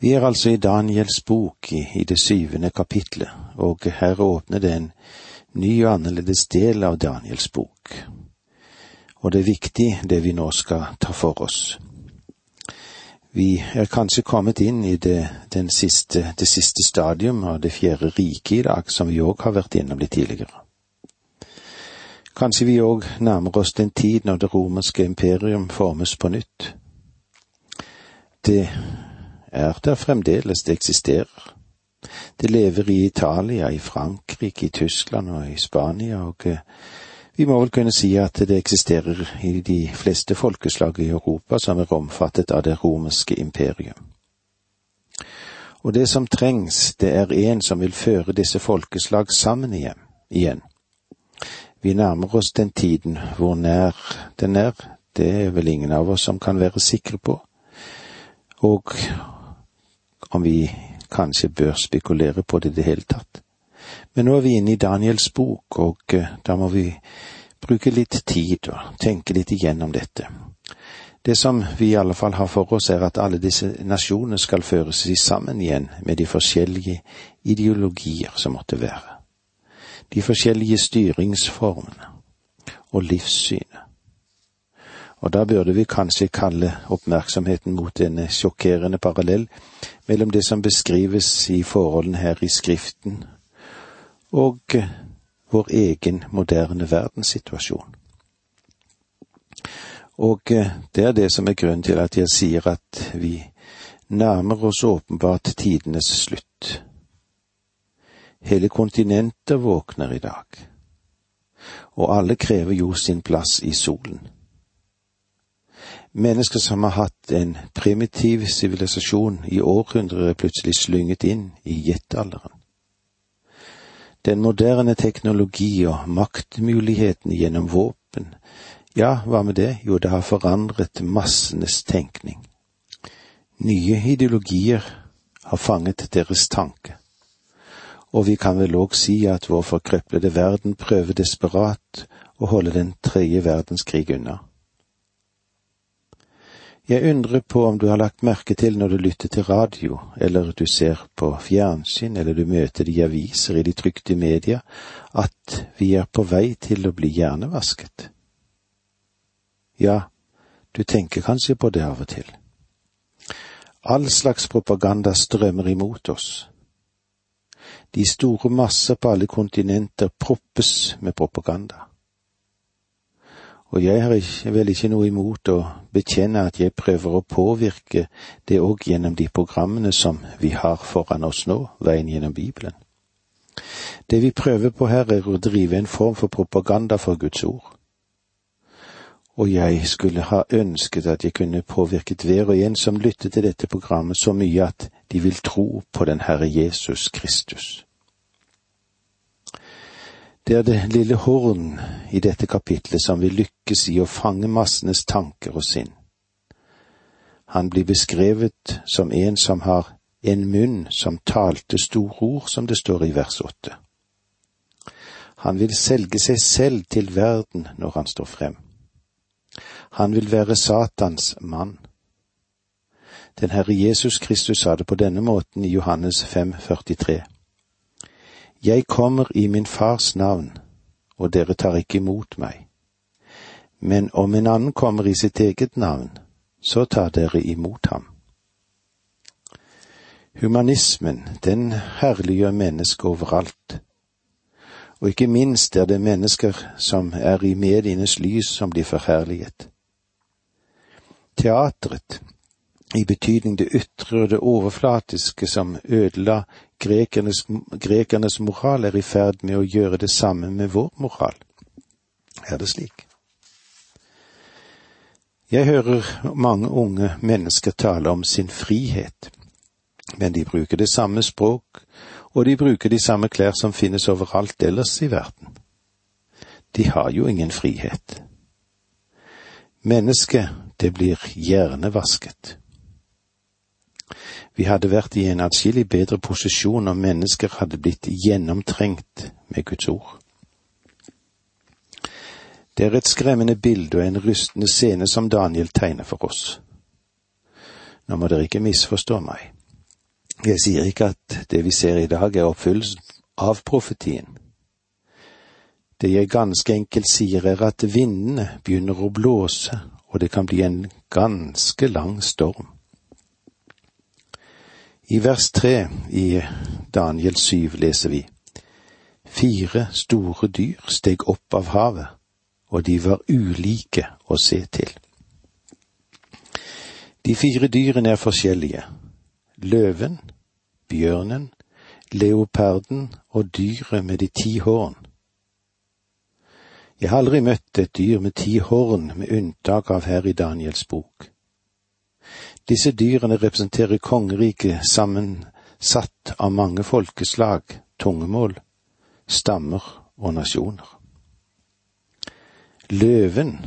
Vi er altså i Daniels bok i, i det syvende kapitlet, og her åpner det en ny og annerledes del av Daniels bok. Og det er viktig, det vi nå skal ta for oss. Vi er kanskje kommet inn i det, siste, det siste stadium av det fjerde riket i dag, som vi òg har vært innom litt tidligere. Kanskje vi òg nærmer oss den tid når det romerske imperium formes på nytt. Det er der fremdeles det eksisterer. Det lever i Italia, i Frankrike, i Tyskland og i Spania, og eh, vi må vel kunne si at det eksisterer i de fleste folkeslag i Europa som er omfattet av det romerske imperium. Og det som trengs, det er en som vil føre disse folkeslag sammen igjen. Vi nærmer oss den tiden hvor nær den er, det er vel ingen av oss som kan være sikre på. Og om vi kanskje bør spekulere på det i det hele tatt. Men nå er vi inne i Daniels bok, og eh, da må vi bruke litt tid og tenke litt igjennom dette. Det som vi i alle fall har for oss, er at alle disse nasjonene skal føres sammen igjen med de forskjellige ideologier som måtte være. De forskjellige styringsformene og livssynet. Og da burde vi kanskje kalle oppmerksomheten mot en sjokkerende parallell mellom det som beskrives i forholdene her i Skriften, og eh, vår egen moderne verdenssituasjon. Og eh, det er det som er grunnen til at jeg sier at vi nærmer oss åpenbart tidenes slutt. Hele kontinentet våkner i dag, og alle krever jo sin plass i solen. Mennesker som har hatt en primitiv sivilisasjon i århundrer, er plutselig slynget inn i jetalderen. Den moderne teknologi og maktmulighetene gjennom våpen, ja, hva med det, jo, det har forandret massenes tenkning. Nye ideologier har fanget deres tanke, og vi kan vel òg si at vår forkrøplede verden prøver desperat å holde den tredje verdenskrig unna. Jeg undrer på om du har lagt merke til når du lytter til radio, eller du ser på fjernsyn, eller du møter de aviser i de trykte media, at vi er på vei til å bli hjernevasket. Ja, du tenker kanskje på det av og til. All slags propaganda strømmer imot oss. De store masser på alle kontinenter proppes med propaganda. Og jeg har vel ikke noe imot å bekjenne at jeg prøver å påvirke det òg gjennom de programmene som vi har foran oss nå, veien gjennom Bibelen. Det vi prøver på her er å drive en form for propaganda for Guds ord. Og jeg skulle ha ønsket at jeg kunne påvirket hver og en som lytter til dette programmet så mye at de vil tro på den Herre Jesus Kristus. Det er det lille horn i dette kapitlet som vil lykkes i å fange massenes tanker og sinn. Han blir beskrevet som en som har en munn som talte store ord, som det står i vers åtte. Han vil selge seg selv til verden når han står frem. Han vil være Satans mann. Den Herre Jesus Kristus sa det på denne måten i Johannes 5, 43. Jeg kommer i min fars navn, og dere tar ikke imot meg. Men om en annen kommer i sitt eget navn, så tar dere imot ham. Humanismen, den herliggjør mennesket overalt. Og ikke minst er det mennesker som er i medienes lys som blir forherliget. Teatret, i betydning det ytre og det overflatiske som ødela grekernes, grekernes moral, er i ferd med å gjøre det samme med vår moral. Er det slik? Jeg hører mange unge mennesker tale om sin frihet, men de bruker det samme språk, og de bruker de samme klær som finnes overalt ellers i verden. De har jo ingen frihet. Mennesket, det blir hjernevasket. Vi hadde vært i en atskillig bedre posisjon om mennesker hadde blitt gjennomtrengt med Guds ord. Det er et skremmende bilde og en rystende scene som Daniel tegner for oss. Nå må dere ikke misforstå meg. Jeg sier ikke at det vi ser i dag er oppfyllelsen av profetien. Det jeg ganske enkelt sier er at vindene begynner å blåse, og det kan bli en ganske lang storm. I vers tre i Daniel syv leser vi Fire store dyr steg opp av havet, og de var ulike å se til. De fire dyrene er forskjellige. Løven, bjørnen, leoparden og dyret med de ti horn. Jeg har aldri møtt et dyr med ti horn, med unntak av her i Daniels bok. Disse dyrene representerer kongeriket sammensatt av mange folkeslag, tungemål, stammer og nasjoner. Løven,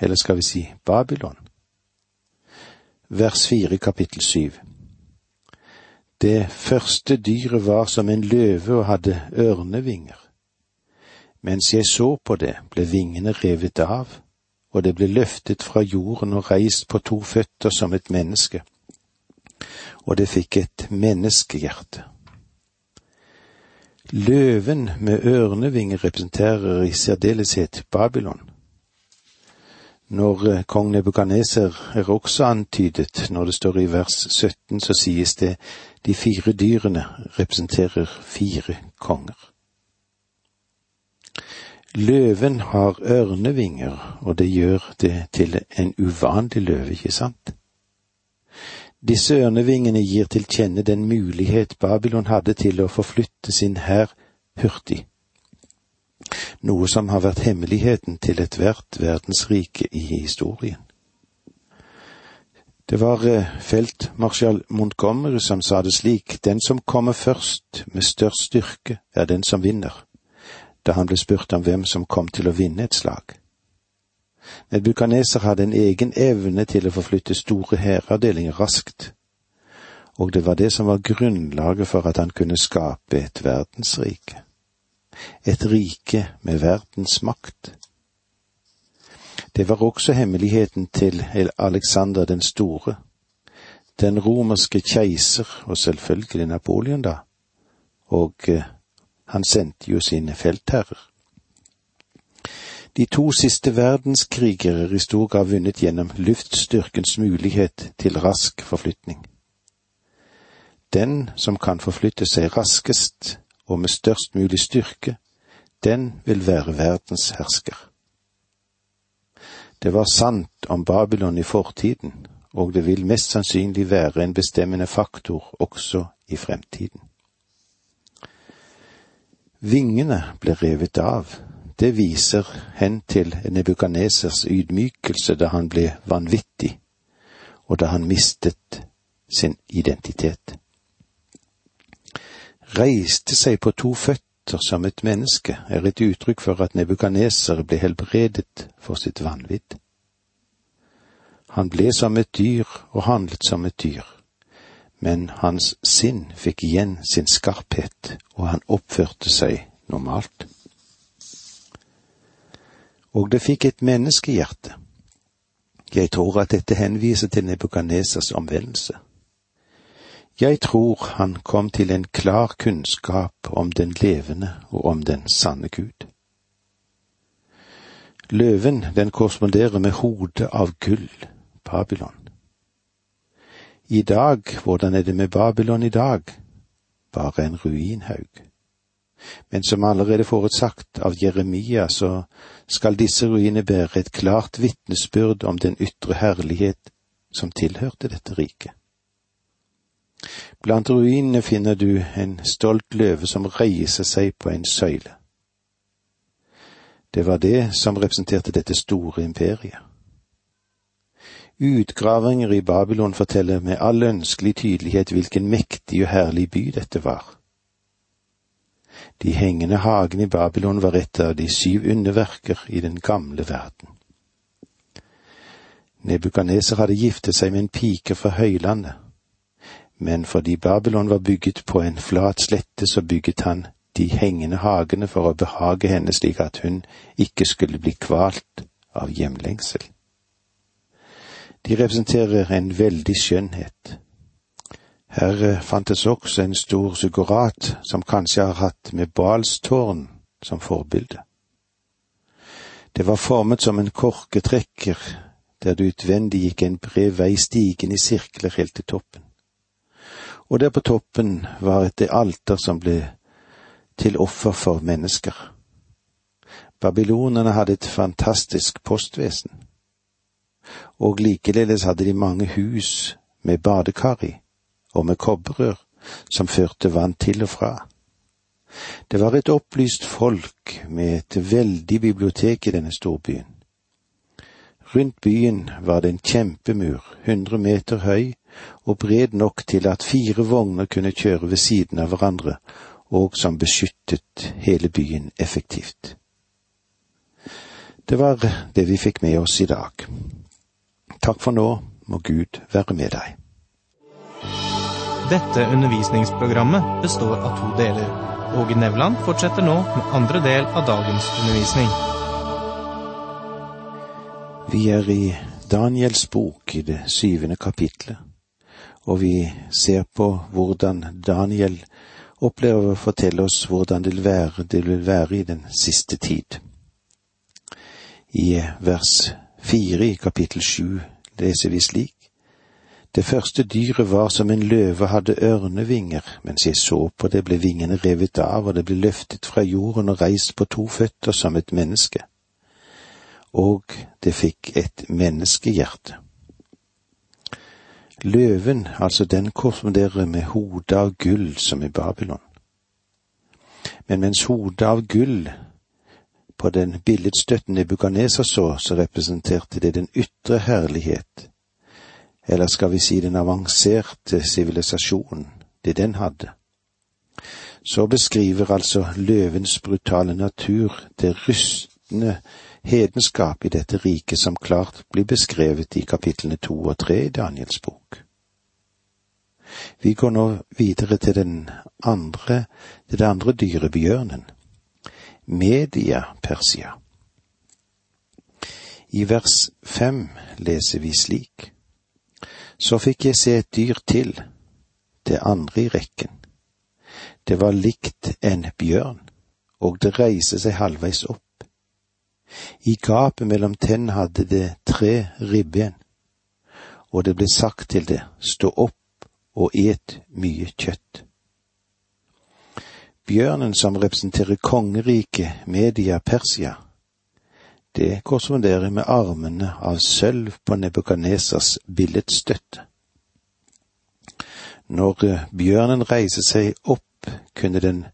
eller skal vi si Babylon. Vers fire kapittel syv. Det første dyret var som en løve og hadde ørnevinger. Mens jeg så på det, ble vingene revet av, og det ble løftet fra jorden og reist på to føtter som et menneske, og det fikk et menneskehjerte. Løven med ørnevinger representerer i særdeleshet Babylon. Når kong Nebukaneser er også antydet, når det står i vers 17, så sies det de fire dyrene representerer fire konger. Løven har ørnevinger, og det gjør det til en uvanlig løve, ikke sant? Disse ørnevingene gir til kjenne den mulighet Babylon hadde til å forflytte sin hær hurtig, noe som har vært hemmeligheten til ethvert verdensrike i historien. Det var eh, feltmarsjal Montgomery som sa det slik, den som kommer først med størst styrke, er den som vinner da han ble spurt om hvem som kom til å vinne et slag. Nedbukaneser hadde en egen evne til å forflytte store hæravdelinger raskt, og det var det som var grunnlaget for at han kunne skape et verdensrike, et rike med verdens makt. Det var også hemmeligheten til Alexander den store, den romerske keiser og selvfølgelig Napoleon, da, og eh, han sendte jo sine feltherrer. De to siste verdenskriger er i stor grad vunnet gjennom luftstyrkens mulighet til rask forflytning. Den som kan forflytte seg raskest og med størst mulig styrke, den vil være verdens hersker. Det var sant om Babylon i fortiden, og det vil mest sannsynlig være en bestemmende faktor også i fremtiden. Vingene ble revet av. Det viser hen til Nebukanesers ydmykelse da han ble vanvittig, og da han mistet sin identitet. Reiste seg på to føtter som et menneske er et uttrykk for at Nebukaneser ble helbredet for sitt vanvidd. Han ble som et dyr og handlet som et dyr men hans sinn fikk igjen sin skarphet, og han oppførte seg normalt. Og det fikk et menneskehjerte. Jeg tror at dette henviser til Nebukadnesers omvendelse. Jeg tror han kom til en klar kunnskap om den levende og om den sanne Gud. Løven, den korresponderer med hodet av gull, Babylon. I dag, hvordan er det med Babylon i dag? Bare en ruinhaug. Men som allerede forutsagt av Jeremia, så skal disse ruinene bære et klart vitnesbyrd om den ytre herlighet som tilhørte dette riket. Blant ruinene finner du en stolt løve som reiser seg på en søyle. Det var det som representerte dette store imperiet. Utgravinger i Babylon forteller med all ønskelig tydelighet hvilken mektig og herlig by dette var. De hengende hagene i Babylon var et av de syv underverker i den gamle verden. Nebukaneser hadde giftet seg med en pike fra høylandet, men fordi Babylon var bygget på en flat slette, så bygget han de hengende hagene for å behage henne slik at hun ikke skulle bli kvalt av hjemlengsel. De representerer en veldig skjønnhet. Her fantes også en stor suggerat som kanskje har hatt med Balstårn som forbilde. Det var formet som en korketrekker, der det utvendig gikk en bred vei stigende i sirkler helt til toppen. Og der på toppen var et alter som ble til offer for mennesker. Babylonerne hadde et fantastisk postvesen, og likeledes hadde de mange hus med badekar i og med kobberrør som førte vann til og fra. Det var et opplyst folk med et veldig bibliotek i denne storbyen. Rundt byen var det en kjempemur, hundre meter høy og bred nok til at fire vogner kunne kjøre ved siden av hverandre, og som beskyttet hele byen effektivt. Det var det vi fikk med oss i dag. Takk for nå, må Gud være med deg. Dette undervisningsprogrammet består av to deler. Åge Nevland fortsetter nå med andre del av dagens undervisning. Vi er i Daniels bok i det syvende kapitlet, og vi ser på hvordan Daniel opplever å fortelle oss hvordan det vil være, det vil være i den siste tid. I vers fire i kapittel sju leser vi slik. Det første dyret var som en løve hadde ørnevinger, mens jeg så på det ble vingene revet av og det ble løftet fra jorden og reist på to føtter som et menneske. Og det fikk et menneskehjerte. Løven, altså den korresponderer med hodet av gull som i Babylon. Men mens hodet av gull på den billedstøtten Nebukaneser så, så representerte det den ytre herlighet, eller skal vi si den avanserte sivilisasjonen, det den hadde. Så beskriver altså løvens brutale natur det rystende hedenskap i dette riket som klart blir beskrevet i kapitlene to og tre i Daniels bok. Vi går nå videre til den andre, til det andre dyret, bjørnen. Media Persia. I vers fem leser vi slik. Så fikk jeg se et dyr til, det andre i rekken. Det var likt en bjørn, og det reiste seg halvveis opp. I gapet mellom tennene hadde det tre ribben, og det ble sagt til det, stå opp og et mye kjøtt. Bjørnen som representerer kongeriket Media Persia, det korresponderer med armene av sølv på Nebukadnesas billedstøtte. Når bjørnen reiser seg opp, kunne den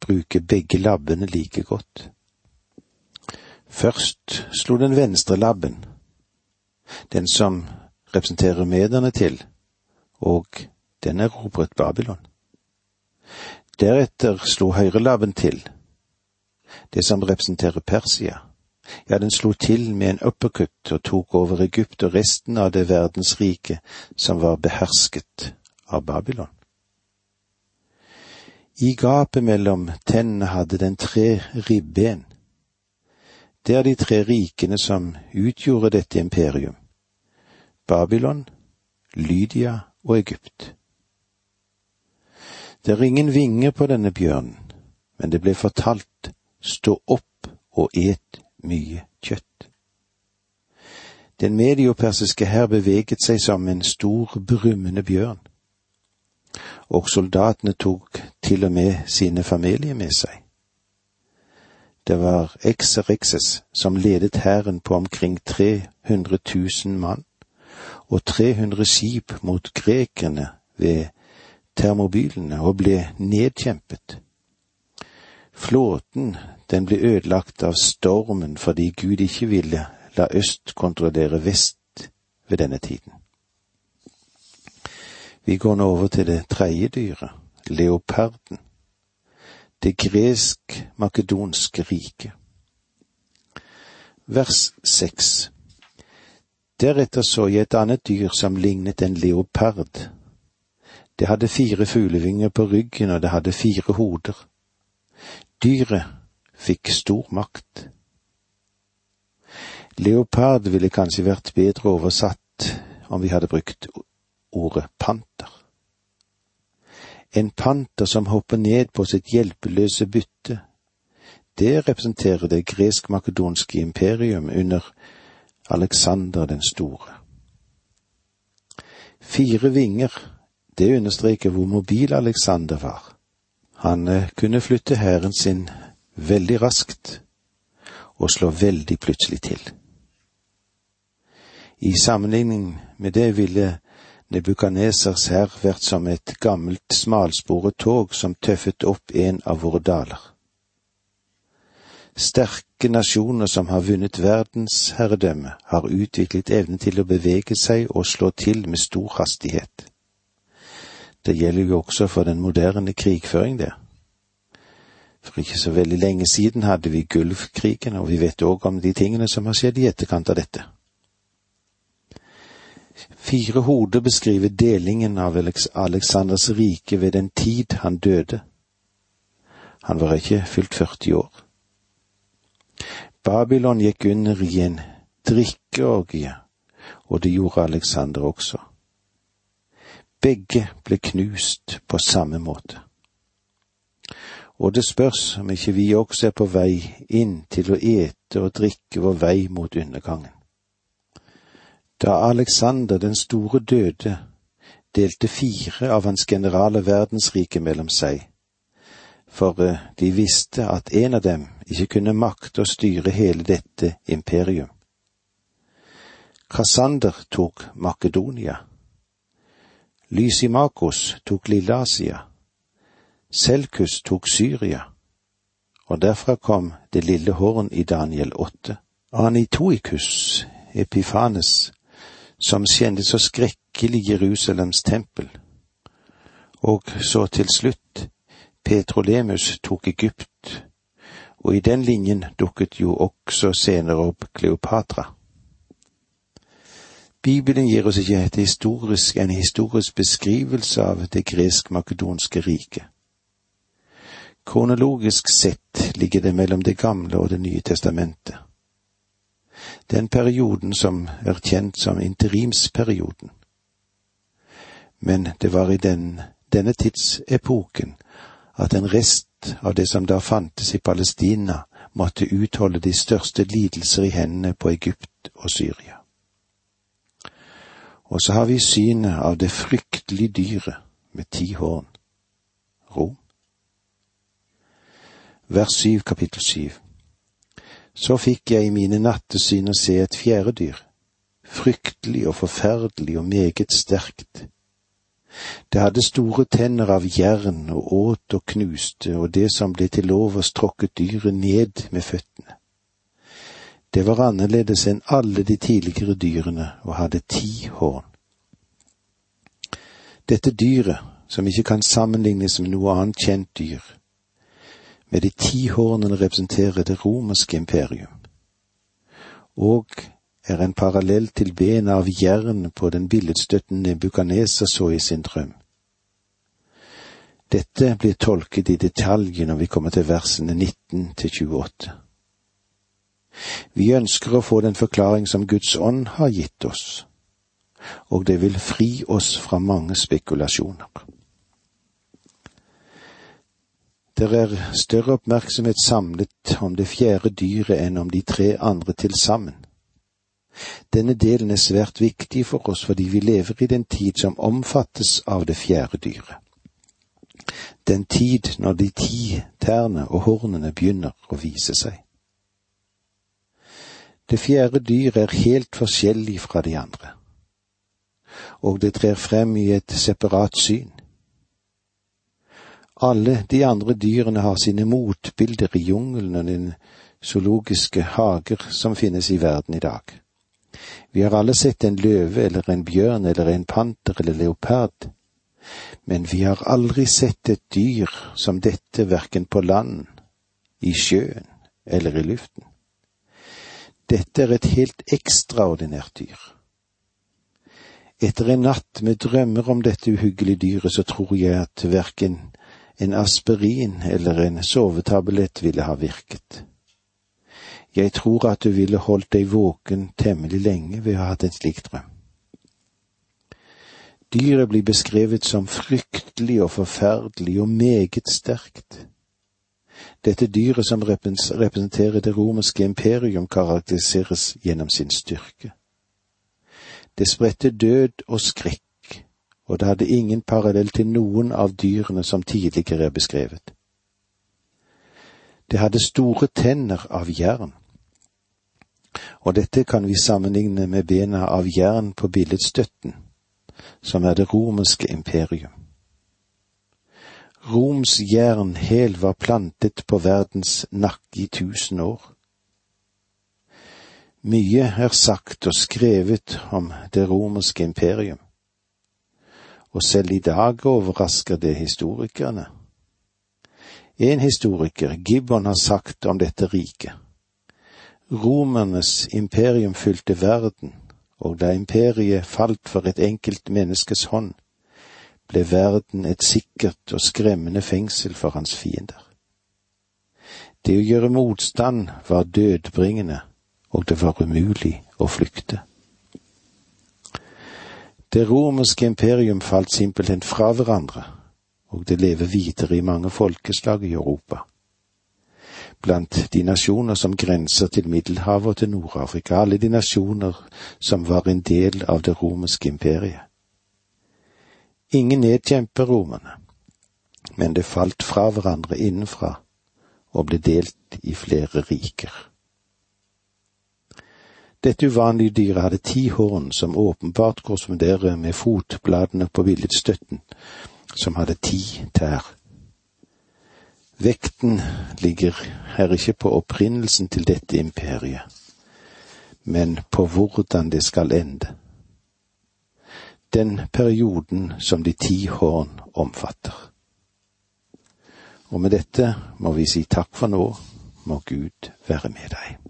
bruke begge labbene like godt. Først slo den venstre labben, den som representerer mederne til, og den erobret Babylon. Deretter slo høyrelaven til, det som representerer Persia ja, den slo til med en uppercut og tok over Egypt og resten av det verdensriket som var behersket av Babylon. I gapet mellom tennene hadde den tre ribben. Det er de tre rikene som utgjorde dette imperium. Babylon, Lydia og Egypt. Det er ingen vinger på denne bjørnen, men det ble fortalt, stå opp og et mye kjøtt. Den mediopersiske hær beveget seg som en stor, brummende bjørn, og soldatene tok til og med sine familier med seg. Det var Exerexes som ledet hæren på omkring 300 000 mann og 300 skip mot grekerne ved termobylene og ble nedkjempet. Flåten den ble ødelagt av stormen fordi Gud ikke ville la øst kontrollere vest ved denne tiden. Vi går nå over til det tredje dyret, leoparden, det gresk-makedonske riket. Vers seks. Deretter så jeg et annet dyr som lignet en leopard. Det hadde fire fuglevinger på ryggen, og det hadde fire hoder. Dyret fikk stor makt. Leopard ville kanskje vært bedre oversatt om vi hadde brukt ordet panter. En panter som hopper ned på sitt hjelpeløse bytte. Det representerer det gresk-makedonske imperium under Alexander den store. Fire vinger, det understreker hvor mobil Alexander var. Han eh, kunne flytte hæren sin veldig raskt og slå veldig plutselig til. I sammenligning med det ville Nebukanesers hær vært som et gammelt smalsporet tog som tøffet opp en av våre daler. Sterke nasjoner som har vunnet verdensherredømme, har utviklet evnen til å bevege seg og slå til med stor hastighet. Det gjelder jo også for den moderne krigføring, det. For ikke så veldig lenge siden hadde vi Gulfkrigen, og vi vet òg om de tingene som har skjedd i etterkant av dette. Fire hoder beskriver delingen av Aleksanders rike ved den tid han døde. Han var ikke fylt 40 år. Babylon gikk under i en drikkeorgie, og det gjorde Alexander også. Begge ble knust på samme måte. Og det spørs om ikke vi også er på vei inn til å ete og drikke vår vei mot undergangen. Da Alexander den store døde, delte fire av hans generaler verdensriket mellom seg, for eh, de visste at en av dem ikke kunne makte å styre hele dette imperium. Kassander tok Makedonia. Lysimakos tok Lille-Asia. Selkus tok Syria, og derfra kom det lille horn i Daniel åtte. Anitoikus Epifanes, som kjente så skrekkelig Jerusalems tempel. Og så til slutt, Petrolemus tok Egypt, og i den linjen dukket jo også senere opp Kleopatra. Bibelen gir oss ikke historisk, en historisk beskrivelse av det gresk-makedonske riket. Kronologisk sett ligger det mellom Det gamle og Det nye testamentet. Den perioden som er kjent som interimsperioden. Men det var i den, denne tidsepoken at en rest av det som da fantes i Palestina, måtte utholde de største lidelser i hendene på Egypt og Syria. Og så har vi synet av det fryktelige dyret med ti horn, Rom. Vers syv, kapittel syv. Så fikk jeg i mine nattesyn å se et fjerde dyr, fryktelig og forferdelig og meget sterkt. Det hadde store tenner av jern og åt og knuste, og det som ble til overs tråkket dyret ned med føttene. Det var annerledes enn alle de tidligere dyrene og hadde ti horn. Dette dyret, som ikke kan sammenlignes med noe annet kjent dyr, med de ti hornene representerer det romerske imperium, og er en parallell til bena av jern på den billedstøttende Nebukaneser så i sin drøm. Dette blir tolket i detalj når vi kommer til versene 19 til 28. Vi ønsker å få den forklaring som Guds ånd har gitt oss, og det vil fri oss fra mange spekulasjoner. Det er større oppmerksomhet samlet om det fjerde dyret enn om de tre andre til sammen. Denne delen er svært viktig for oss fordi vi lever i den tid som omfattes av det fjerde dyret. Den tid når de ti tærne og hornene begynner å vise seg. Det fjerde dyr er helt forskjellig fra de andre, og det trer frem i et separat syn. Alle de andre dyrene har sine motbilder i jungelen og den zoologiske hager som finnes i verden i dag. Vi har alle sett en løve eller en bjørn eller en panter eller leopard, men vi har aldri sett et dyr som dette verken på land, i sjøen eller i luften. Dette er et helt ekstraordinært dyr. Etter en natt med drømmer om dette uhyggelige dyret, så tror jeg at verken en aspirin eller en sovetablett ville ha virket. Jeg tror at du ville holdt deg våken temmelig lenge ved å ha hatt en slik drøm. Dyret blir beskrevet som fryktelig og forferdelig og meget sterkt. Dette dyret som representerer det romerske imperium, karakteriseres gjennom sin styrke. Det spredte død og skrekk, og det hadde ingen parallell til noen av dyrene som tidligere er beskrevet. Det hadde store tenner av jern, og dette kan vi sammenligne med bena av jern på billedstøtten, som er det romerske imperium. Roms jernhæl var plantet på verdens nakke i tusen år. Mye er sagt og skrevet om det romerske imperium, og selv i dag overrasker det historikerne. En historiker, Gibbon, har sagt om dette riket. Romernes imperium fylte verden, og da imperiet falt for et enkelt menneskes hånd, ble verden et sikkert og skremmende fengsel for hans fiender. Det å gjøre motstand var dødbringende, og det var umulig å flykte. Det romerske imperium falt simpelthen fra hverandre, og det lever videre i mange folkeslag i Europa. Blant de nasjoner som grenser til Middelhavet og til Nord-Afrika, alle de nasjoner som var en del av det romerske imperiet. Ingen nedkjemper romerne, men det falt fra hverandre innenfra og ble delt i flere riker. Dette uvanlige dyret hadde ti horn som åpenbart korresponderer med fotbladene på billedstøtten, som hadde ti tær. Vekten ligger her ikke på opprinnelsen til dette imperiet, men på hvordan det skal ende den perioden som de ti horn omfatter. Og med dette må vi si takk for nå, må Gud være med deg.